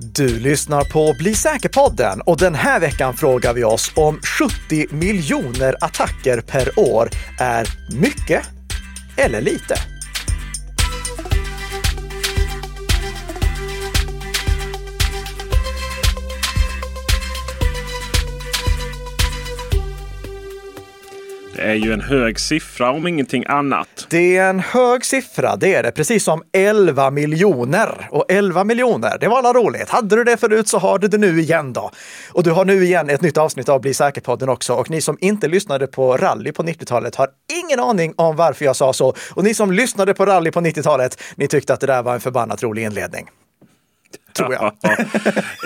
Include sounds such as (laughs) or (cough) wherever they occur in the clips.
Du lyssnar på Bli säker-podden och den här veckan frågar vi oss om 70 miljoner attacker per år är mycket eller lite. Är ju en hög siffra om ingenting annat. Det är en hög siffra, det är det. Precis som 11 miljoner. Och 11 miljoner, det var alla roligt. Hade du det förut så har du det nu igen då. Och du har nu igen ett nytt avsnitt av Bli säker-podden också. Och ni som inte lyssnade på rally på 90-talet har ingen aning om varför jag sa så. Och ni som lyssnade på rally på 90-talet, ni tyckte att det där var en förbannat rolig inledning. Tror jag.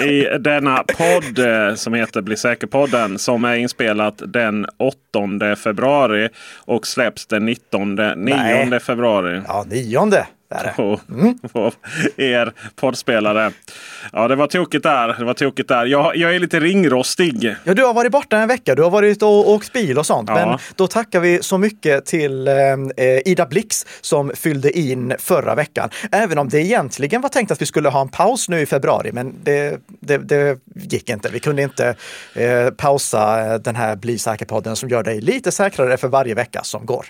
I denna podd eh, som heter Bli säker-podden som är inspelat den 8 februari och släpps den 19 9 Nej. februari. Ja, 9. Där mm. på er poddspelare. Ja, det var tokigt där. Det var tokigt där. Jag, jag är lite ringrostig. Ja, du har varit borta en vecka. Du har varit och åkt bil och sånt. Ja. Men då tackar vi så mycket till eh, eh, Ida Blix som fyllde in förra veckan. Även om det egentligen var tänkt att vi skulle ha en paus nu i februari, men det, det, det gick inte. Vi kunde inte eh, pausa eh, den här Bli säker-podden som gör dig lite säkrare för varje vecka som går.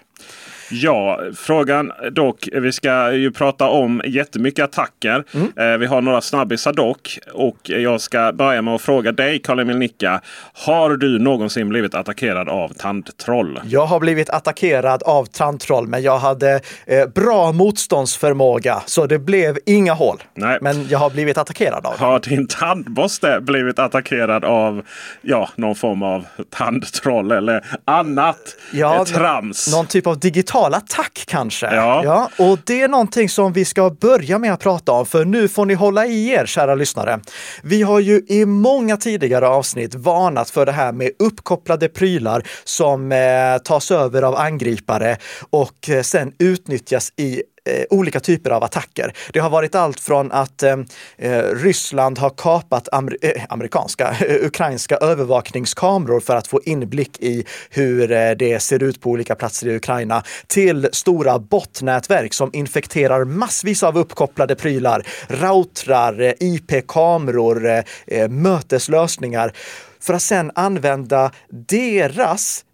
Ja, frågan dock. Vi ska ju prata om jättemycket attacker. Eh, vi har några snabbisar dock. Och jag ska börja med att fråga dig, Karl-Emil Nicka. Har du någonsin blivit attackerad av tandtroll? Jag har blivit attackerad av tandtroll, men jag hade eh, bra motståndsförmåga, så det blev inga hål. Nej. Men jag har blivit attackerad av. Har din tandborste blivit attackerad av ja, någon form av tandtroll eller annat eh, trams? Någon typ av digital attack kanske. Ja. Och det är någonting som vi ska börja med att prata om, för nu får ni hålla i er, kära lyssnare. Vi har ju i många tidigare avsnitt varnat för det här med uppkopplade prylar som eh, tas över av angripare och eh, sen utnyttjas i eh, olika typer av attacker. Det har varit allt från att eh, eh Ryssland har kapat amer eh, amerikanska, (laughs) ukrainska övervakningskameror för att få inblick i hur eh, det ser ut på olika platser i Ukraina till stora botnätverk som infekterar massvis av uppkopplade prylar, routrar, eh, IP-kameror, eh, eh, möteslösningar för att sedan använda deras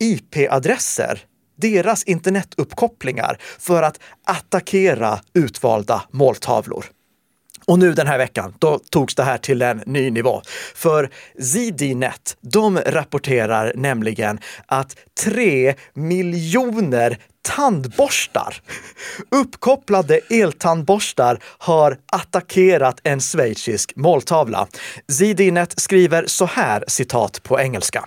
IP-adresser deras internetuppkopplingar för att attackera utvalda måltavlor. Och nu den här veckan, då togs det här till en ny nivå. För ZDNet, de rapporterar nämligen att tre miljoner tandborstar, uppkopplade eltandborstar, har attackerat en schweizisk måltavla. ZDNet skriver så här, citat på engelska.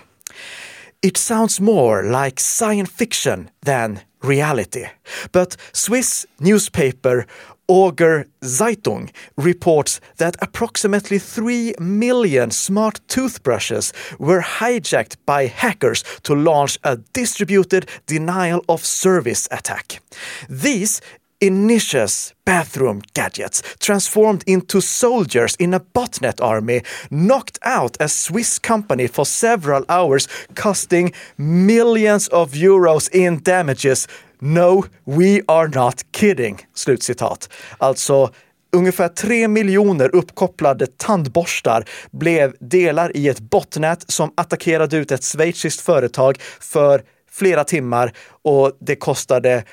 It sounds more like science fiction than reality. But Swiss newspaper Auger Zeitung reports that approximately 3 million smart toothbrushes were hijacked by hackers to launch a distributed denial of service attack. These Initius bathroom gadgets transformed into soldiers in a botnet army knocked out a Swiss company for several hours, costing millions of euros in damages. No, we are not kidding. Slutcitat. Alltså Ungefär tre miljoner uppkopplade tandborstar blev delar i ett botnät som attackerade ut ett schweiziskt företag för flera timmar och det kostade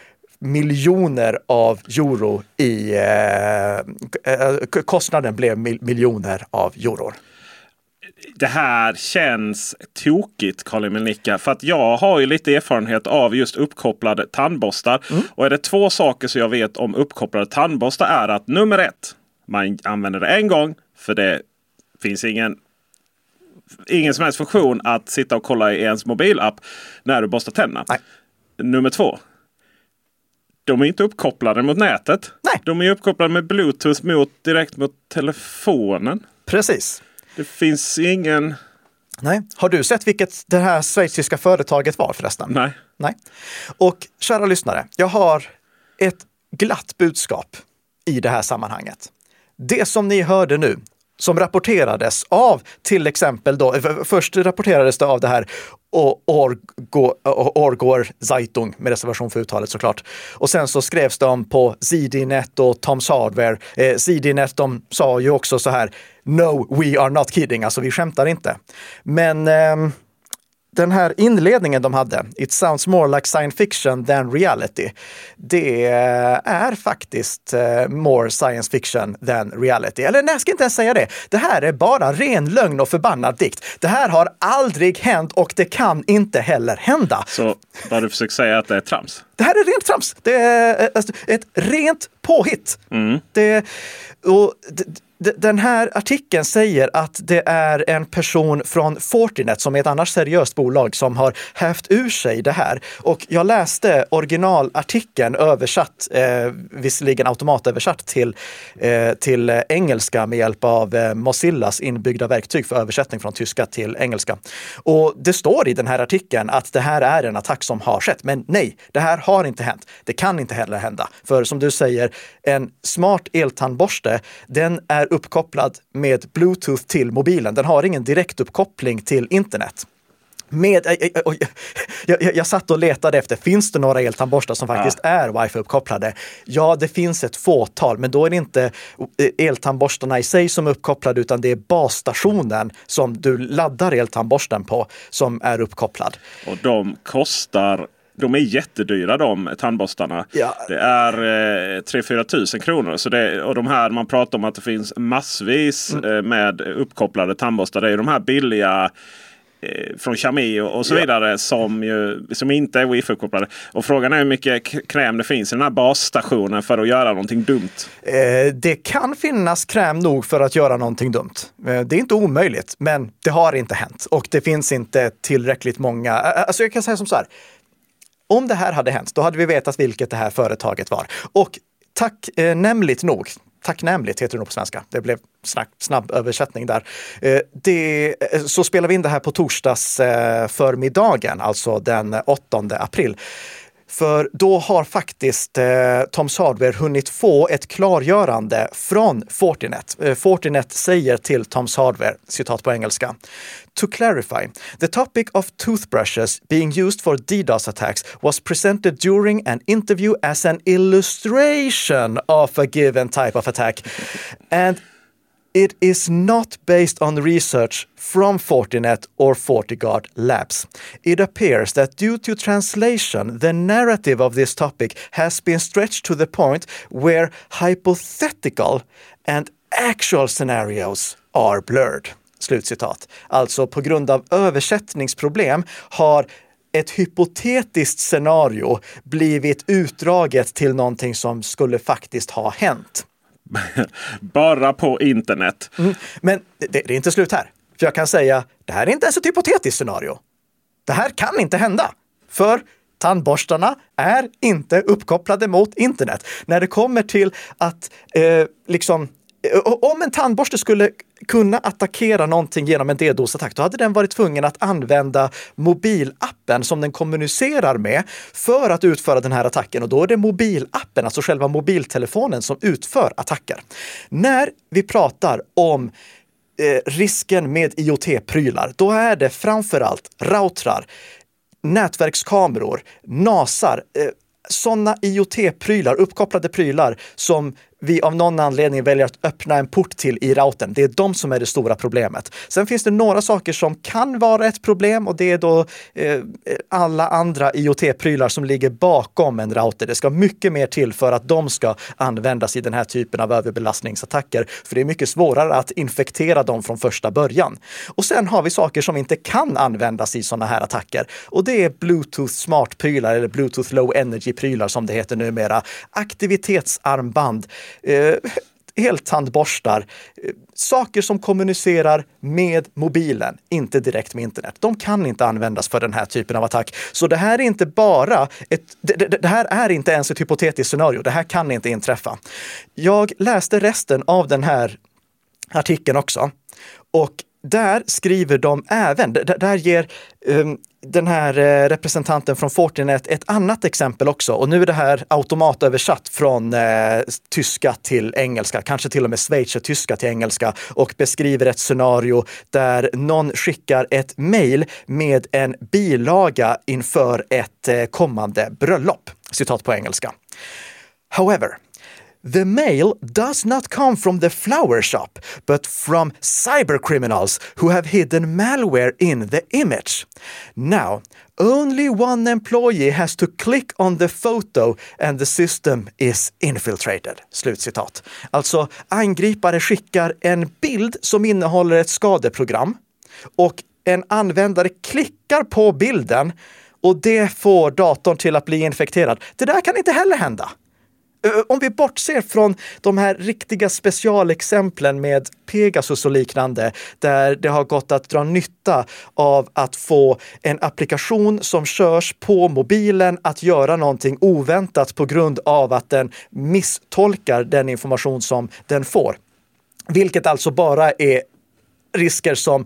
miljoner av euro i... Eh, eh, kostnaden blev mil miljoner av euro. Det här känns tokigt Karl-Emil Nicka. För att jag har ju lite erfarenhet av just uppkopplade tandborstar. Mm. Och är det två saker som jag vet om uppkopplade tandborstar är att nummer ett, man använder det en gång för det finns ingen ingen som helst funktion att sitta och kolla i ens mobilapp när du borstar tänderna. Nej. Nummer två. De är inte uppkopplade mot nätet. Nej. De är uppkopplade med bluetooth mot, direkt mot telefonen. Precis. Det finns ingen... Nej. Har du sett vilket det här schweiziska företaget var förresten? Nej. Nej. Och kära lyssnare, jag har ett glatt budskap i det här sammanhanget. Det som ni hörde nu som rapporterades av till exempel då, eh, först rapporterades det av det här Orgo, Orgor Zeitung med reservation för uttalet såklart. Och sen så skrevs de på ZDNet och Tom's Hardware. Eh, ZDNet de sa ju också så här, no, we are not kidding, alltså vi skämtar inte. Men eh, den här inledningen de hade, It sounds more like science fiction than reality, det är faktiskt uh, more science fiction than reality. Eller nej, jag ska inte ens säga det. Det här är bara ren lögn och förbannad dikt. Det här har aldrig hänt och det kan inte heller hända. Så vad du försöker säga att det är trams? Det här är rent trams. Det är alltså, ett rent påhitt. Mm. Det, och, det, den här artikeln säger att det är en person från Fortinet, som är ett annars seriöst bolag, som har hävt ur sig det här. Och jag läste originalartikeln översatt, eh, visserligen automatöversatt till, eh, till engelska med hjälp av eh, Mozillas inbyggda verktyg för översättning från tyska till engelska. Och det står i den här artikeln att det här är en attack som har skett. Men nej, det här har inte hänt. Det kan inte heller hända. För som du säger, en smart eltandborste, den är uppkopplad med Bluetooth till mobilen. Den har ingen direktuppkoppling till internet. Med, jag, jag, jag, jag satt och letade efter, finns det några eltandborstar som faktiskt ja. är wifi-uppkopplade? Ja, det finns ett fåtal, men då är det inte eltandborstarna i sig som är uppkopplade, utan det är basstationen som du laddar eltandborsten på som är uppkopplad. Och de kostar de är jättedyra de tandborstarna. Ja. Det är eh, 3-4 tusen kronor. Så det, och de här man pratar om att det finns massvis mm. eh, med uppkopplade tandborstar. Det är de här billiga eh, från Xiaomi och, och så ja. vidare som, ju, som inte är wifi-uppkopplade. Och frågan är hur mycket kräm det finns i den här basstationen för att göra någonting dumt. Eh, det kan finnas kräm nog för att göra någonting dumt. Eh, det är inte omöjligt, men det har inte hänt och det finns inte tillräckligt många. Alltså jag kan säga som så här. Om det här hade hänt, då hade vi vetat vilket det här företaget var. Och tacknämligt eh, nog, tacknämligt heter det nog på svenska. Det blev snabb, snabb översättning där. Eh, det, eh, så spelar vi in det här på torsdags eh, förmiddagen, alltså den 8 april. För då har faktiskt eh, Toms Hardware hunnit få ett klargörande från Fortinet. Eh, Fortinet säger till Toms Hardware, citat på engelska, To clarify, the topic of toothbrushes being used for DDoS attacks was presented during an interview as an illustration of a given type of attack. And It is not based on research from Fortinet or FortiGuard labs. It appears that due to translation, the narrative of this topic has been stretched to the point where hypothetical and actual scenarios are blurred. Slutcitat. Alltså på grund av översättningsproblem har ett hypotetiskt scenario blivit utdraget till någonting som skulle faktiskt ha hänt. (laughs) Bara på internet. Mm. Men det, det, är inte slut här. För jag kan säga, det här är inte ens ett hypotetiskt scenario. Det här kan inte hända. För tandborstarna är inte uppkopplade mot internet. När det kommer till att eh, liksom om en tandborste skulle kunna attackera någonting genom en DDoS-attack, då hade den varit tvungen att använda mobilappen som den kommunicerar med för att utföra den här attacken. Och då är det mobilappen, alltså själva mobiltelefonen, som utför attacker. När vi pratar om eh, risken med IoT-prylar, då är det framför allt routrar, nätverkskameror, NASar, eh, sådana IoT-prylar, uppkopplade prylar som vi av någon anledning väljer att öppna en port till i routern. Det är de som är det stora problemet. Sen finns det några saker som kan vara ett problem och det är då eh, alla andra IoT-prylar som ligger bakom en router. Det ska mycket mer till för att de ska användas i den här typen av överbelastningsattacker. För det är mycket svårare att infektera dem från första början. Och sen har vi saker som inte kan användas i sådana här attacker. Och det är Bluetooth smart-prylar eller Bluetooth low energy-prylar som det heter numera. Aktivitetsarmband eh, eltandborstar, eh, saker som kommunicerar med mobilen, inte direkt med internet. De kan inte användas för den här typen av attack. Så det här är inte bara ett, det, det, det här är inte ens ett hypotetiskt scenario. Det här kan inte inträffa. Jag läste resten av den här artikeln också. Och där skriver de även, där ger um, den här eh, representanten från Fortinet ett annat exempel också. Och nu är det här automatöversatt från eh, tyska till engelska, kanske till och med schweizertyska till engelska och beskriver ett scenario där någon skickar ett mejl med en bilaga inför ett eh, kommande bröllop. Citat på engelska. However, The mail does not come from the flower shop, but from cyber criminals who have hidden malware in the image. Now, only one employee has to click on the photo and the system is infiltrated. Slutcitat. Alltså, angripare skickar en bild som innehåller ett skadeprogram och en användare klickar på bilden och det får datorn till att bli infekterad. Det där kan inte heller hända. Eh, om vi bortser från de här riktiga specialexemplen med Pegasus och liknande, där det har gått att dra nytta av att få en applikation som körs på mobilen att göra någonting oväntat på grund av att den misstolkar den information som den får. Vilket alltså bara är risker som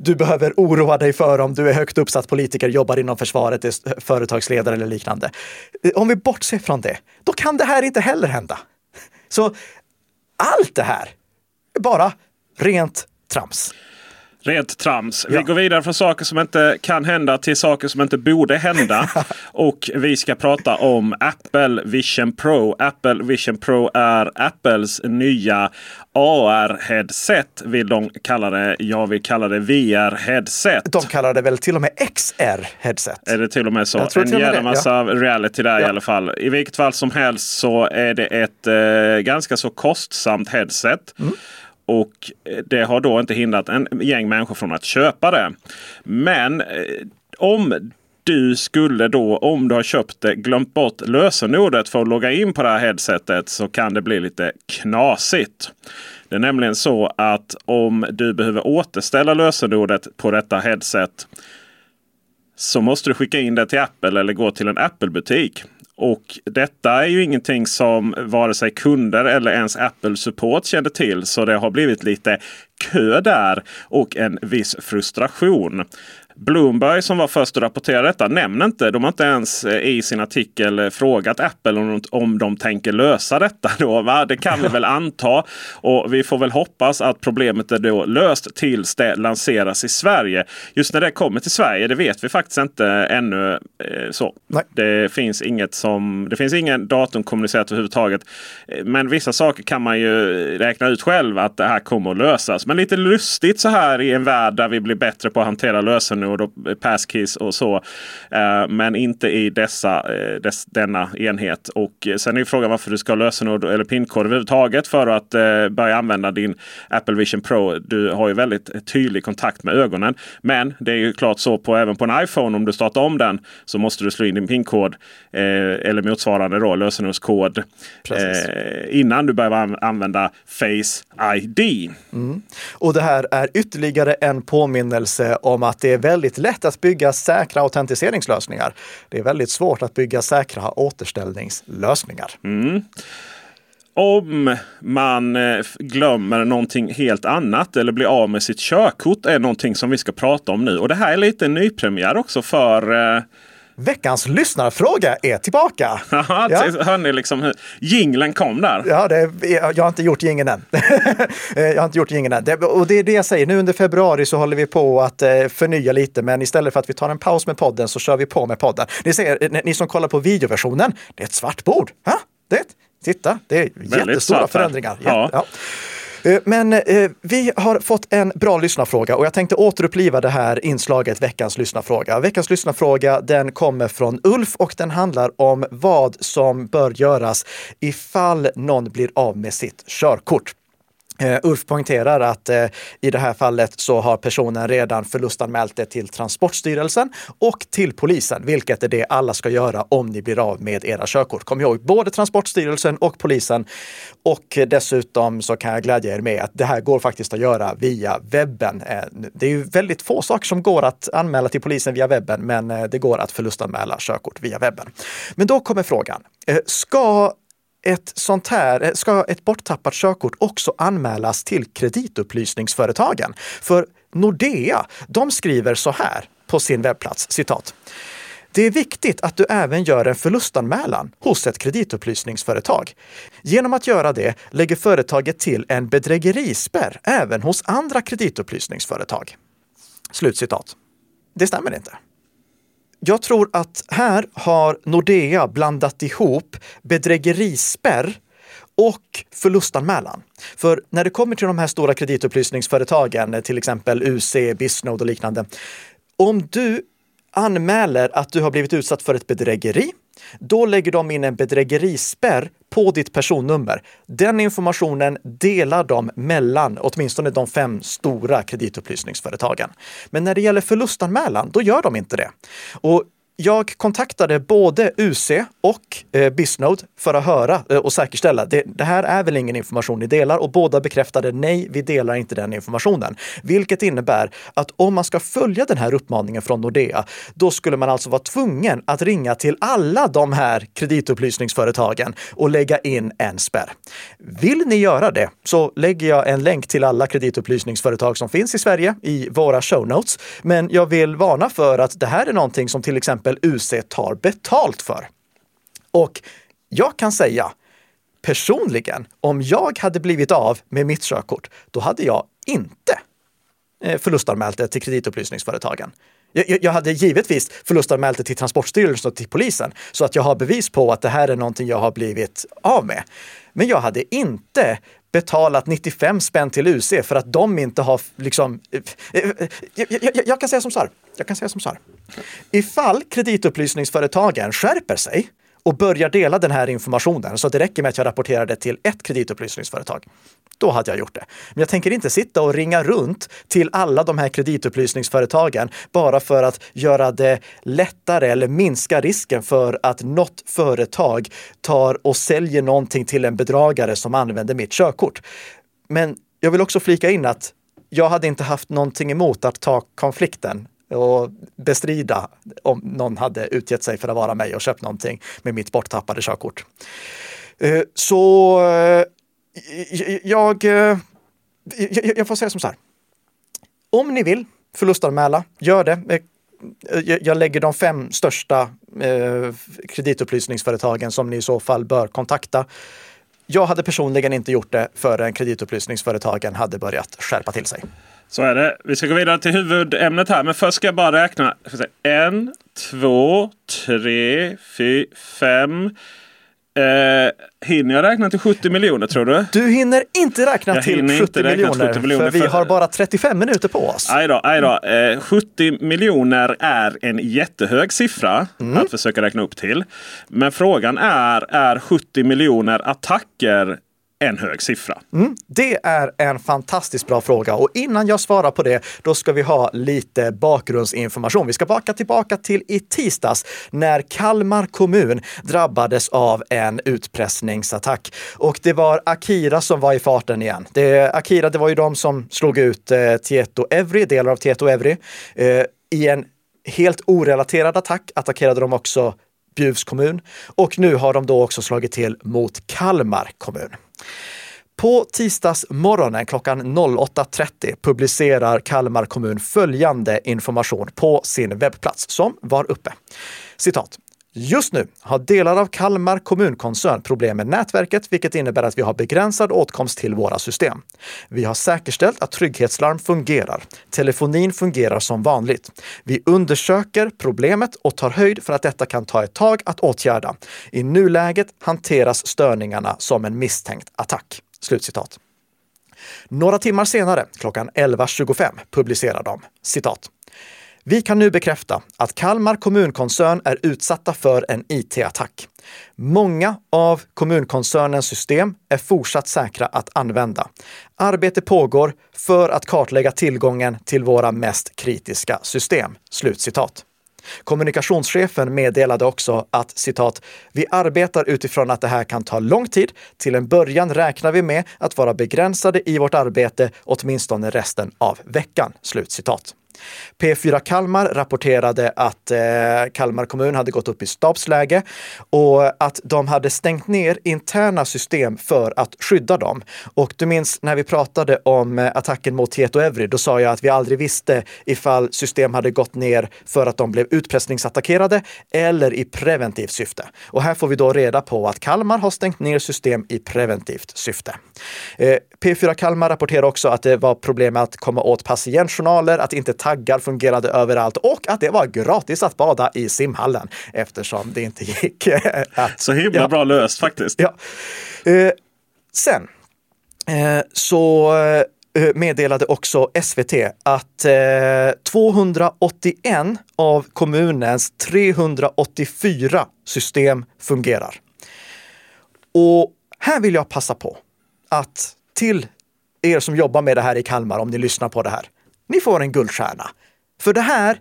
du behöver oroa dig för om du är högt uppsatt politiker, jobbar inom försvaret, är företagsledare eller liknande. Eh, om vi bortser från det, då kan det här inte heller hända. Så allt det här är bara rent trams. Rent trams. Ja. Vi går vidare från saker som inte kan hända till saker som inte borde hända. (laughs) och vi ska prata om Apple Vision Pro. Apple Vision Pro är Apples nya AR-headset vill de kalla det. Jag vill kalla det VR-headset. De kallar det väl till och med XR-headset? Är det till och med så? en jävla massa ja. reality där ja. i alla fall. I vilket fall som helst så är det ett eh, ganska så kostsamt headset. Mm. Och eh, det har då inte hindrat en gäng människor från att köpa det. Men eh, om du skulle då, om du har köpt det, glömt bort lösenordet för att logga in på det här headsetet så kan det bli lite knasigt. Det är nämligen så att om du behöver återställa lösenordet på detta headset så måste du skicka in det till Apple eller gå till en Apple-butik. Och detta är ju ingenting som vare sig kunder eller ens Apple Support kände till. Så det har blivit lite kö där och en viss frustration. Bloomberg som var först att rapportera detta nämner inte, de har inte ens eh, i sin artikel eh, frågat Apple om, om de tänker lösa detta. Då, va? Det kan vi (laughs) väl anta. Och vi får väl hoppas att problemet är då löst tills det lanseras i Sverige. Just när det kommer till Sverige, det vet vi faktiskt inte ännu. Eh, så. Nej. Det finns inget som, det finns ingen datum kommunicerat överhuvudtaget. Men vissa saker kan man ju räkna ut själv att det här kommer att lösas. Men lite lustigt så här i en värld där vi blir bättre på att hantera lösenord lösenord och passkeys och så. Eh, men inte i dessa, eh, dess, denna enhet. Och sen är frågan varför du ska ha lösenord eller pinkod överhuvudtaget för att eh, börja använda din Apple Vision Pro. Du har ju väldigt tydlig kontakt med ögonen. Men det är ju klart så på även på en iPhone om du startar om den så måste du slå in din pinkod eller motsvarande då, lösenordskod innan du börjar använda Face ID. Mm. Och det här är ytterligare en påminnelse om att det är väldigt väldigt lätt att bygga säkra autentiseringslösningar. Det är väldigt svårt att bygga säkra återställningslösningar. Mm. Om man eh, glömmer någonting helt annat eller blir av med sitt körkort är någonting som vi ska prata om nu. Och det här är lite en nypremiär också för eh, Veckans lyssnarfråga är tillbaka. (laughs) ja. Hör ni liksom hur jinglen kom där? Ja, det, jag har inte gjort jingeln än. (laughs) jag har inte gjort jingeln än. Det, och det är det jag säger, nu under februari så håller vi på att eh, förnya lite, men istället för att vi tar en paus med podden så kör vi på med podden. Ni ser, ni som kollar på videoversionen, det är ett svart bord. Ha? Det, titta, det är Väldigt jättestora förändringar. Ja. ja. Eh, men eh, vi har fått en bra lyssnarfråga och jag tänkte återuppliva det här inslaget Veckans lyssnarfråga. Veckans lyssnarfråga den kommer från Ulf och den handlar om vad som bör göras ifall någon blir av med sitt körkort. Uh, Ulf poängterar att uh, i det här fallet så har personen redan förlustanmält det till Transportstyrelsen och till polisen, vilket är det alla ska göra om ni blir av med era körkort. Kom ihåg, både Transportstyrelsen och polisen. Och dessutom så kan jag glädja er med att det här går faktiskt att göra via webben. Uh, det är ju väldigt få saker som går att anmäla till polisen via webben, men det går att förlustanmäla körkort via webben. Men då kommer frågan, ska ett sånt här, eh, ska ett borttappat körkort också anmälas till kreditupplysningsföretagen? För Nordea, de skriver så här på sin webbplats, citat. Det är viktigt att du även gör en förlustanmälan hos ett kreditupplysningsföretag. Genom att göra det lägger företaget till en bedrägerispärr även hos andra kreditupplysningsföretag. Slutcitat. Det stämmer inte. Jag tror att här har Nordea blandat ihop bedrägerispärr och förlustanmälan. För när det kommer till de här stora kreditupplysningsföretagen, till exempel UC, Bisnode och liknande. Om du anmäler att du har blivit utsatt för ett bedrägeri, då lägger de in en bedrägerispärr på ditt personnummer. Den informationen delar de mellan åtminstone de fem stora kreditupplysningsföretagen. Men när det gäller förlustanmälan, då gör de inte det. Och jag kontaktade både UC och eh, Bisnode för att höra eh, och säkerställa. Det, det, här är väl ingen information ni delar och båda bekräftade nej, vi delar inte den informationen. Vilket innebär att om man ska följa den här uppmaningen från Nordea, då skulle man alltså vara tvungen att ringa till alla de här kreditupplysningsföretagen och lägga in en spärr. Vill ni göra det så lägger jag en länk till alla kreditupplysningsföretag som finns i Sverige i våra show notes. Men jag vill varna för att det här är någonting som till exempel exempel UC tar betalt för. Och jag kan säga personligen, om jag hade blivit av med mitt körkort, då hade jag inte eh, förlustanmält det till kreditupplysningsföretagen. Jag, jag hade givetvis förlustanmält det till Transportstyrelsen och till polisen så att jag har bevis på att det här är någonting jag har blivit av med. Men jag hade inte betalat 95 spänn till UC för att de inte har liksom... Eh, eh, eh, jag, jag, jag, kan säga som så här. Jag kan säga som så här. Ifall kreditupplysningsföretagen skärper sig och börjar dela den här informationen så att det räcker med att jag rapporterar det till ett kreditupplysningsföretag. Då hade jag gjort det. Men jag tänker inte sitta och ringa runt till alla de här kreditupplysningsföretagen bara för att göra det lättare eller minska risken för att något företag tar och säljer någonting till en bedragare som använder mitt körkort. Men jag vill också flika in att jag hade inte haft någonting emot att ta konflikten och bestrida om någon hade utgett sig för att vara mig och köpt någonting med mitt borttappade körkort. Eh, så eh, eh, jag, jag, får säga som så här. Om ni vill förlustanmäla, gör det. Jag lägger de fem största kreditupplysningsföretagen som ni i så fall bör kontakta. Jag hade personligen inte gjort det förrän kreditupplysningsföretagen hade börjat skärpa till sig. Så är det. Vi ska gå vidare till huvudämnet här. Men först ska jag bara räkna. En, två, tre, fyra, fem. Eh, hinner jag räkna till 70 miljoner tror du? Du hinner inte räkna, jag till, 70 räkna miljoner, till 70 miljoner. För vi har bara 35 minuter på oss. Aj då, aj då. Eh, 70 miljoner är en jättehög siffra mm. att försöka räkna upp till. Men frågan är, är 70 miljoner attacker en hög siffra? Mm, det är en fantastiskt bra fråga och innan jag svarar på det, då ska vi ha lite bakgrundsinformation. Vi ska baka tillbaka till i tisdags när Kalmar kommun drabbades av en utpressningsattack. Och det var Akira som var i farten igen. Det, Akira, det var ju de som slog ut eh, Tieto Evry, delar av Tieto Evry, eh, i en helt orelaterad attack attackerade de också Bjuvs kommun och nu har de då också slagit till mot Kalmar kommun. På tisdagsmorgonen klockan 08.30 publicerar Kalmar kommun följande information på sin webbplats som var uppe. Citat. Just nu har delar av Kalmar kommunkoncern problem med nätverket, vilket innebär att vi har begränsad åtkomst till våra system. Vi har säkerställt att trygghetslarm fungerar. Telefonin fungerar som vanligt. Vi undersöker problemet och tar höjd för att detta kan ta ett tag att åtgärda. I nuläget hanteras störningarna som en misstänkt attack. Slutcitat. Några timmar senare, klockan 11.25, publicerar de citat. Vi kan nu bekräfta att Kalmar kommunkoncern är utsatta för en IT-attack. Många av kommunkoncernens system är fortsatt säkra att använda. Arbete pågår för att kartlägga tillgången till våra mest kritiska system." Slutcitat. Kommunikationschefen meddelade också att citat, vi arbetar utifrån att det här kan ta lång tid. Till en början räknar vi med att vara begränsade i vårt arbete åtminstone resten av veckan. Slut citat. P4 Kalmar rapporterade att eh, Kalmar kommun hade gått upp i stabsläge och att de hade stängt ner interna system för att skydda dem. Och du minns när vi pratade om eh, attacken mot Tieto Evry, då sa jag att vi aldrig visste ifall system hade gått ner för att de blev utpressningsattackerade eller i preventivt syfte. Och här får vi då reda på att Kalmar har stängt ner system i preventivt syfte. Eh, P4 Kalmar rapporterar också att det var problem med att komma åt patientjournaler, att inte taggar fungerade överallt och att det var gratis att bada i simhallen eftersom det inte gick (laughs) att... Så himla ja. bra löst faktiskt. Ja. Eh, sen eh, så eh, meddelade också SVT att eh, 281 av kommunens 384 system fungerar. Och här vill jag passa på att till er som jobbar med det här i Kalmar, om ni lyssnar på det här, ni får en guldstjärna. För det här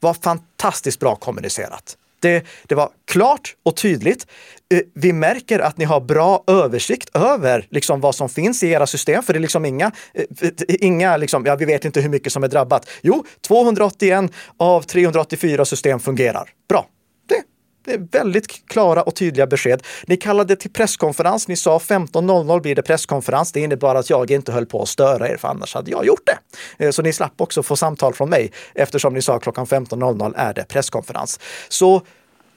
var fantastiskt bra kommunicerat. Det, det, var klart och tydligt. Eh, vi märker att ni har bra översikt över liksom vad som finns i era system, för det är liksom inga, eh, inga liksom, ja, vi vet inte hur mycket som är drabbat. Jo, 281 av 384 system fungerar. Bra. Det är väldigt klara och tydliga besked. Ni kallade till presskonferens. Ni sa 15.00 blir det presskonferens. Det innebar att jag inte höll på att störa er, för annars hade jag gjort det. Eh, så ni slapp också få samtal från mig eftersom ni sa klockan 15.00 är det presskonferens. Så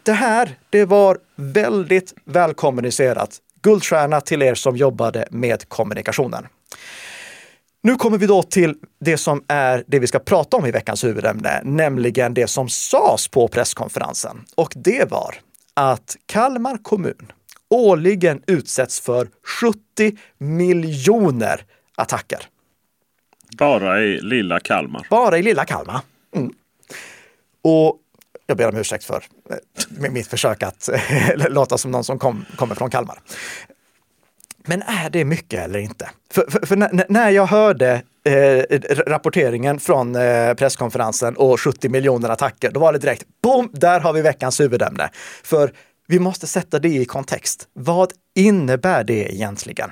det här, det var väldigt välkommunicerat. Guldstjärna till er som jobbade med kommunikationen. Nu kommer vi då till det som är det vi ska prata om i veckans huvudämne, nämligen det som sades på presskonferensen. Och det var att Kalmar kommun årligen utsätts för 70 miljoner attacker. Bara i lilla Kalmar? Bara i lilla Kalmar. Mm. Och jag ber om ursäkt för med mitt försök att (laughs) låta som någon som kom, kommer från Kalmar. Men är det mycket eller inte? För, för, för när jag hörde eh, rapporteringen från eh, presskonferensen och 70 miljoner attacker, då var det direkt, boom, där har vi veckans huvudämne. För vi måste sätta det i kontext. Vad innebär det egentligen?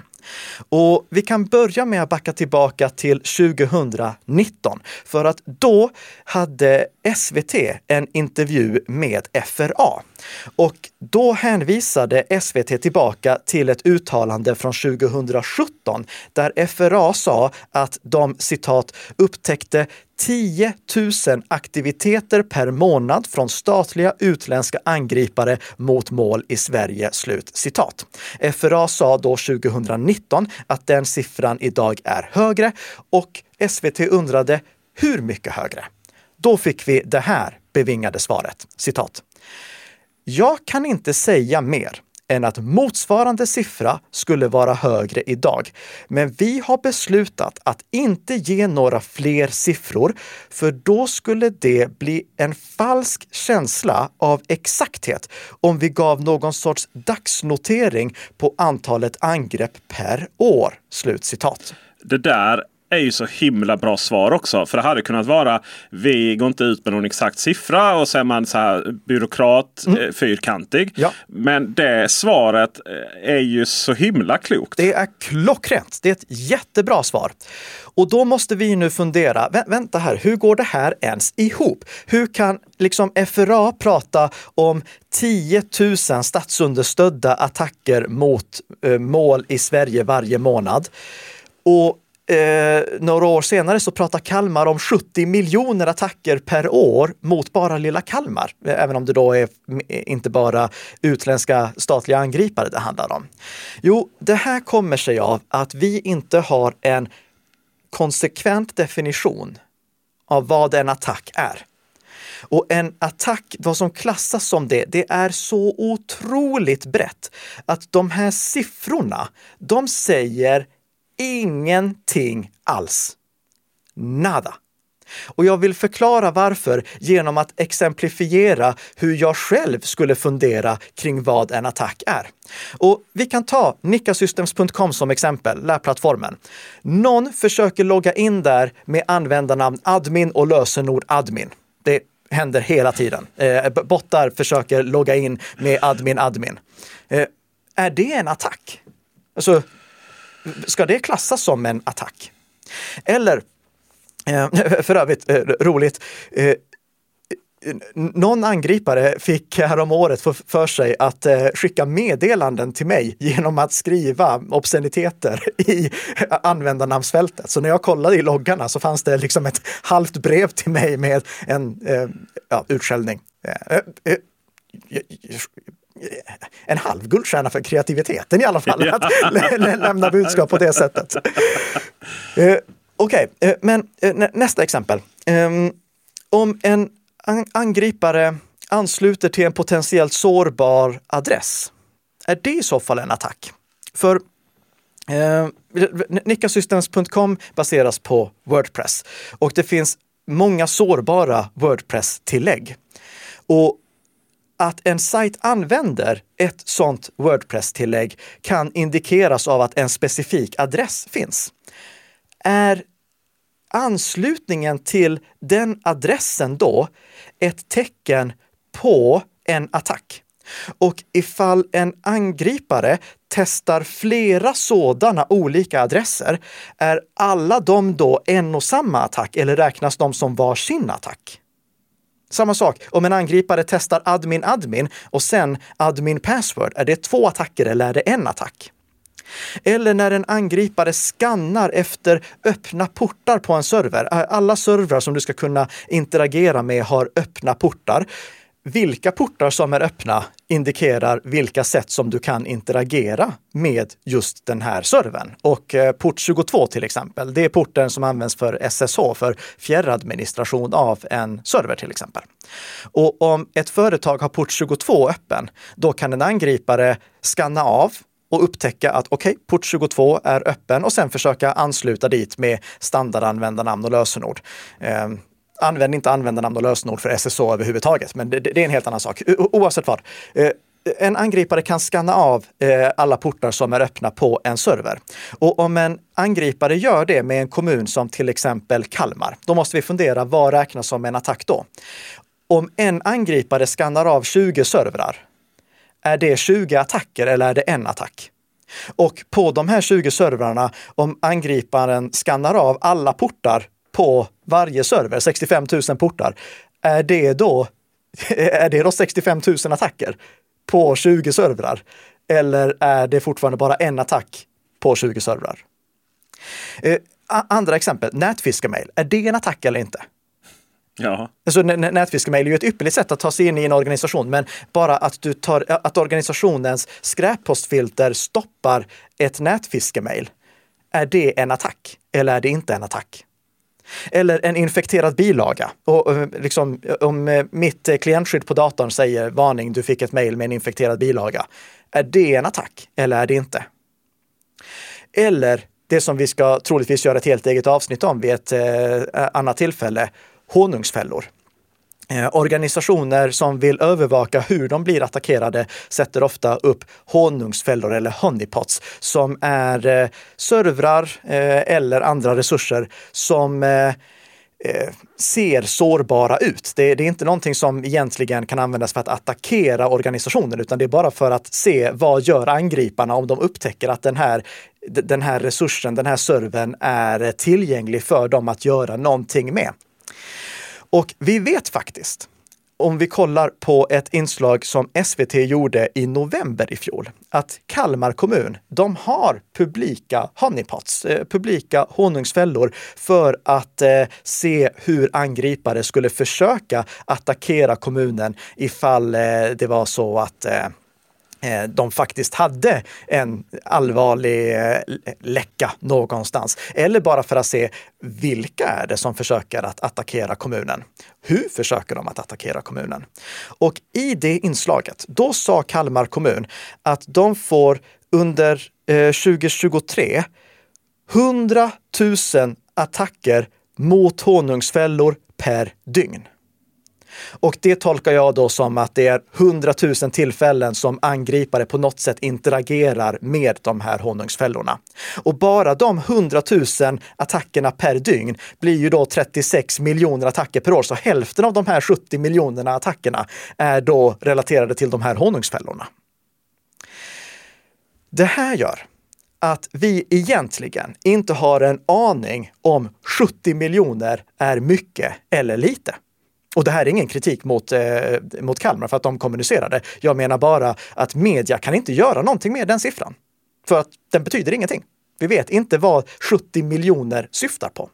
Och vi kan börja med att backa tillbaka till 2019, för att då hade SVT en intervju med FRA. Och då hänvisade SVT tillbaka till ett uttalande från 2017 där FRA sa att de citat upptäckte 10 000 aktiviteter per månad från statliga utländska angripare mot mål i Sverige. Slut citat. FRA sa då 2019 att den siffran idag är högre och SVT undrade hur mycket högre? Då fick vi det här bevingade svaret. Citat. Jag kan inte säga mer än att motsvarande siffra skulle vara högre idag. Men vi har beslutat att inte ge några fler siffror, för då skulle det bli en falsk känsla av exakthet om vi gav någon sorts dagsnotering på antalet angrepp per år. Slut citat. Det där är ju så himla bra svar också. För det hade kunnat vara vi går inte ut med någon exakt siffra och så är man så här byråkrat, mm. Eh, fyrkantig. Ja. Men det svaret eh, är ju så himla klokt. Det är klockrent. Det är ett jättebra svar. Och då måste vi nu fundera, vä vänta här, hur går det här ens ihop? Hur kan liksom FRA prata om 10 000 statsunderstödda attacker mot eh, mål i Sverige varje månad? Och Eh, några år senare så pratar Kalmar om 70 miljoner attacker per år mot bara lilla Kalmar. Eh, även om det då är eh, inte bara utländska statliga angripare det handlar om. Jo, det här kommer sig av att vi inte har en konsekvent definition av vad en attack är. Och en attack, vad som klassas som det, det är så otroligt brett att de här siffrorna, de säger ingenting alls. Nada. Och jag vill förklara varför genom att exemplifiera hur jag själv skulle fundera kring vad en attack är. Och vi kan ta nickasystems.com som exempel, lärplattformen. Någon försöker logga in där med användarnamn admin och lösenord admin. Det händer hela tiden. Eh, bottar försöker logga in med admin admin. Eh, är det en attack? Alltså, Ska det klassas som en attack? Eller eh, (laughs) För övrigt, eh, roligt, eh, någon angripare fick häromåret för, för sig att eh, skicka meddelanden till mig genom att skriva obsceniteter (laughs) i användarnamnsfältet. Så när jag kollade i loggarna så fanns det liksom ett halvt brev till mig med en eh, ja, utskällning. Eh, eh, en halv guldstjärna för kreativiteten i alla fall, (laughs) att lä lämna budskap på det sättet. (laughs) Eh, Okej, okay, eh, men nästa exempel. Ehm, om en angripare ansluter till en potentiellt sårbar adress, är det i så fall en attack? För eh, nickasystems.com baseras på Wordpress och det finns många sårbara Wordpress-tillägg. Och att en sajt använder ett sådant Wordpress-tillägg kan indikeras av att en specifik adress finns. Är anslutningen till den adressen då ett tecken på en attack. Och ifall en angripare testar flera sådana olika adresser, är alla de då en och samma attack eller räknas de som var sin attack? Samma sak, om en angripare testar admin admin och sen admin password, är det två attacker eller är det en attack? Eller när en angripare skannar efter öppna portar på en server. Alla servrar som du ska kunna interagera med har öppna portar. Vilka portar som är öppna indikerar vilka sätt som du kan interagera med just den här servern. Och eh, port 22 till exempel, det är porten som används för SSH, för fjärradministration av en server till exempel. Och om ett företag har port 22 öppen, då kan en angripare skanna av och upptäcka att okej, okay, port 22 är öppen och sen försöka ansluta dit med standardanvändarnamn och lösenord. Ehm, Använd inte användarnamn och lösenord för SSO överhuvudtaget, men det, det är en helt annan sak. O oavsett vad. Eh, en angripare kan skanna av eh, alla portar som är öppna på en server. Och om en angripare gör det med en kommun som till exempel Kalmar, då måste vi fundera, vad räknas som en attack då? Om en angripare skannar av 20 servrar, är det 20 attacker eller är det en attack? Och på de här 20 servrarna, om angriparen skannar av alla portar på varje server, 65 000 portar, är det då, (laughs) är det då 65 000 attacker på 20 servrar? Eller är det fortfarande bara en attack på 20 servrar? Eh, andra exempel, nätfiskemail, är det en attack eller inte? Ja. Alltså, nätfiskemail är ju ett ypperligt sätt att ta sig in i en organisation, men bara att, du tar, att organisationens skräppostfilter stoppar ett nätfiskemail. Är det en attack eller är det inte en attack? Eller en infekterad bilaga. Och, eh, liksom, om eh, mitt eh, klientskydd på datorn säger varning, du fick ett mejl med en infekterad bilaga. Är det en attack eller är det inte? Eller det som vi ska troligtvis göra ett helt eget avsnitt om vid ett eh, annat tillfälle, honungsfällor. Eh, organisationer som vill övervaka hur de blir attackerade sätter ofta upp honungsfällor eller honeypots som är eh, servrar eh, eller andra resurser som ser sårbara ut. Det, det, är inte någonting som egentligen kan användas för att attackera organisationen, utan det är bara för att se vad gör angriparna om de upptäcker att den här, den här resursen, den här servern är tillgänglig för dem att göra någonting med. Och vi vet faktiskt, om vi kollar på ett inslag som SVT gjorde i november i fjol, att Kalmar kommun, de har publika honeypots, eh, publika honungsfällor för att eh, se hur angripare skulle försöka attackera kommunen ifall eh, det var så att Eh, Eh, de faktiskt hade en allvarlig eh, läcka någonstans. Eller bara för att se vilka är det som försöker att attackera kommunen? Hur försöker de att attackera kommunen? Och i det inslaget, då sa Kalmar kommun att de får under 2023 100 000 attacker mot honungsfällor per dygn. Och det tolkar jag då som att det är hundratusen tillfällen som angripare på något sätt interagerar med de här honungsfällorna. Och bara de hundratusen attackerna per dygn blir ju då 36 miljoner attacker per år. Så hälften av de här 70 miljonerna attackerna är då relaterade till de här honungsfällorna. Det här gör att vi egentligen inte har en aning om 70 miljoner är mycket eller lite. Och det här är ingen kritik mot, eh, mot Kalmar för att de kommunicerade. Jag menar bara att media kan inte göra någonting med den siffran. För att den betyder ingenting. Vi vet inte vad 70 miljoner syftar på.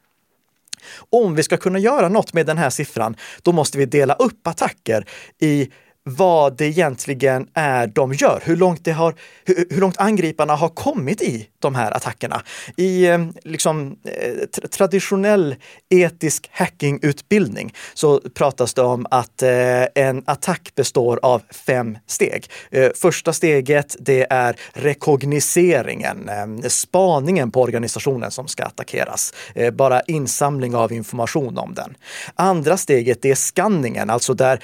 Om vi ska kunna göra något med den här siffran, då måste vi dela upp attacker i vad det egentligen är de gör, hur långt, det har, hur, hur långt angriparna har kommit i de här attackerna. I eh, liksom, eh, traditionell etisk hackingutbildning så pratas det om att eh, en attack består av fem steg. Första steget, det är rekognoseringen, eh, spaningen på organisationen som ska attackeras. Bara insamling av information om den. Andra steget, det är skanningen, alltså där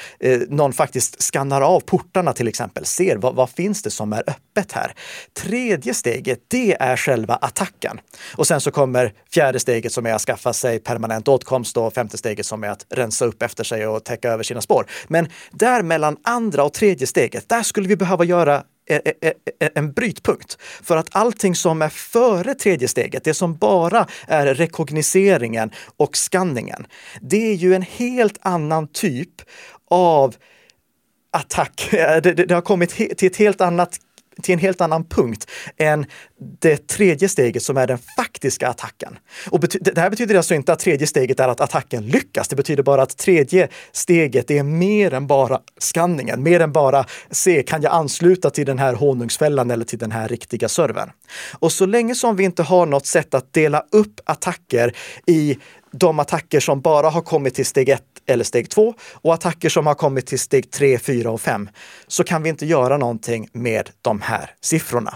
någon faktiskt skannar av portarna till exempel, ser vad, vad finns det som är öppet här. Tredje steget, det är själva attacken. Och sen så kommer fjärde steget som är att skaffa sig permanent åtkomst och femte steget som är att rensa upp efter sig och täcka över sina spår. Men där mellan andra och tredje steget, där skulle vi behöva göra e, e, e, en brytpunkt. För att allting som är före tredje steget, det som bara är rekognoseringen och skanningen, det är ju en helt annan typ av Ah, attack. Det, det, det har kommit till ett helt annat till en helt annan punkt än det tredje steget som är den faktiska attacken. Och det här betyder alltså inte att tredje steget är att attacken lyckas. Det betyder bara att tredje steget är mer än bara skanningen, mer än bara se, kan jag ansluta till den här honungsfällan eller till den här riktiga servern? Och så länge som vi inte har något sätt att dela upp attacker i de attacker som bara har kommit till steg 1 eller steg 2 och attacker som har kommit till steg 3, 4 och 5 så kan vi inte göra någonting med de här siffrorna.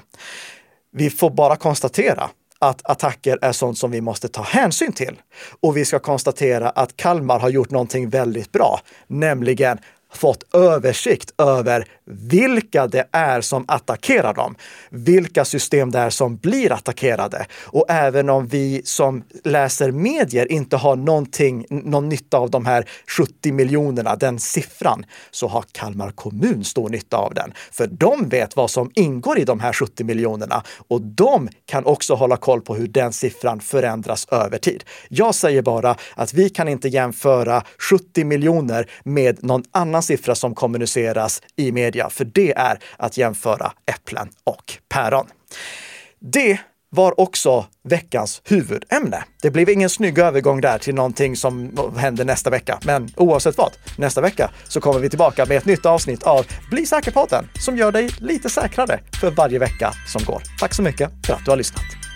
Vi får bara konstatera att attacker är sånt som vi måste ta hänsyn till. Och vi ska konstatera att Kalmar har gjort någonting väldigt bra, nämligen fått översikt över vilka det är som attackerar dem, vilka system det är som blir attackerade. Och även om vi som läser medier inte har någonting, någon nytta av de här 70 miljonerna, den siffran, så har Kalmar kommun stor nytta av den. För de vet vad som ingår i de här 70 miljonerna och de kan också hålla koll på hur den siffran förändras över tid. Jag säger bara att vi kan inte jämföra 70 miljoner med någon annan annan siffra som kommuniceras i media, för det är att jämföra äpplen och päron. Det var också veckans huvudämne. Det blev ingen snygg övergång där till någonting som händer nästa vecka. Men oavsett vad, nästa vecka så kommer vi tillbaka med ett nytt avsnitt av Bli säker-podden som gör dig lite säkrare för varje vecka som går. Tack så mycket för att du har lyssnat.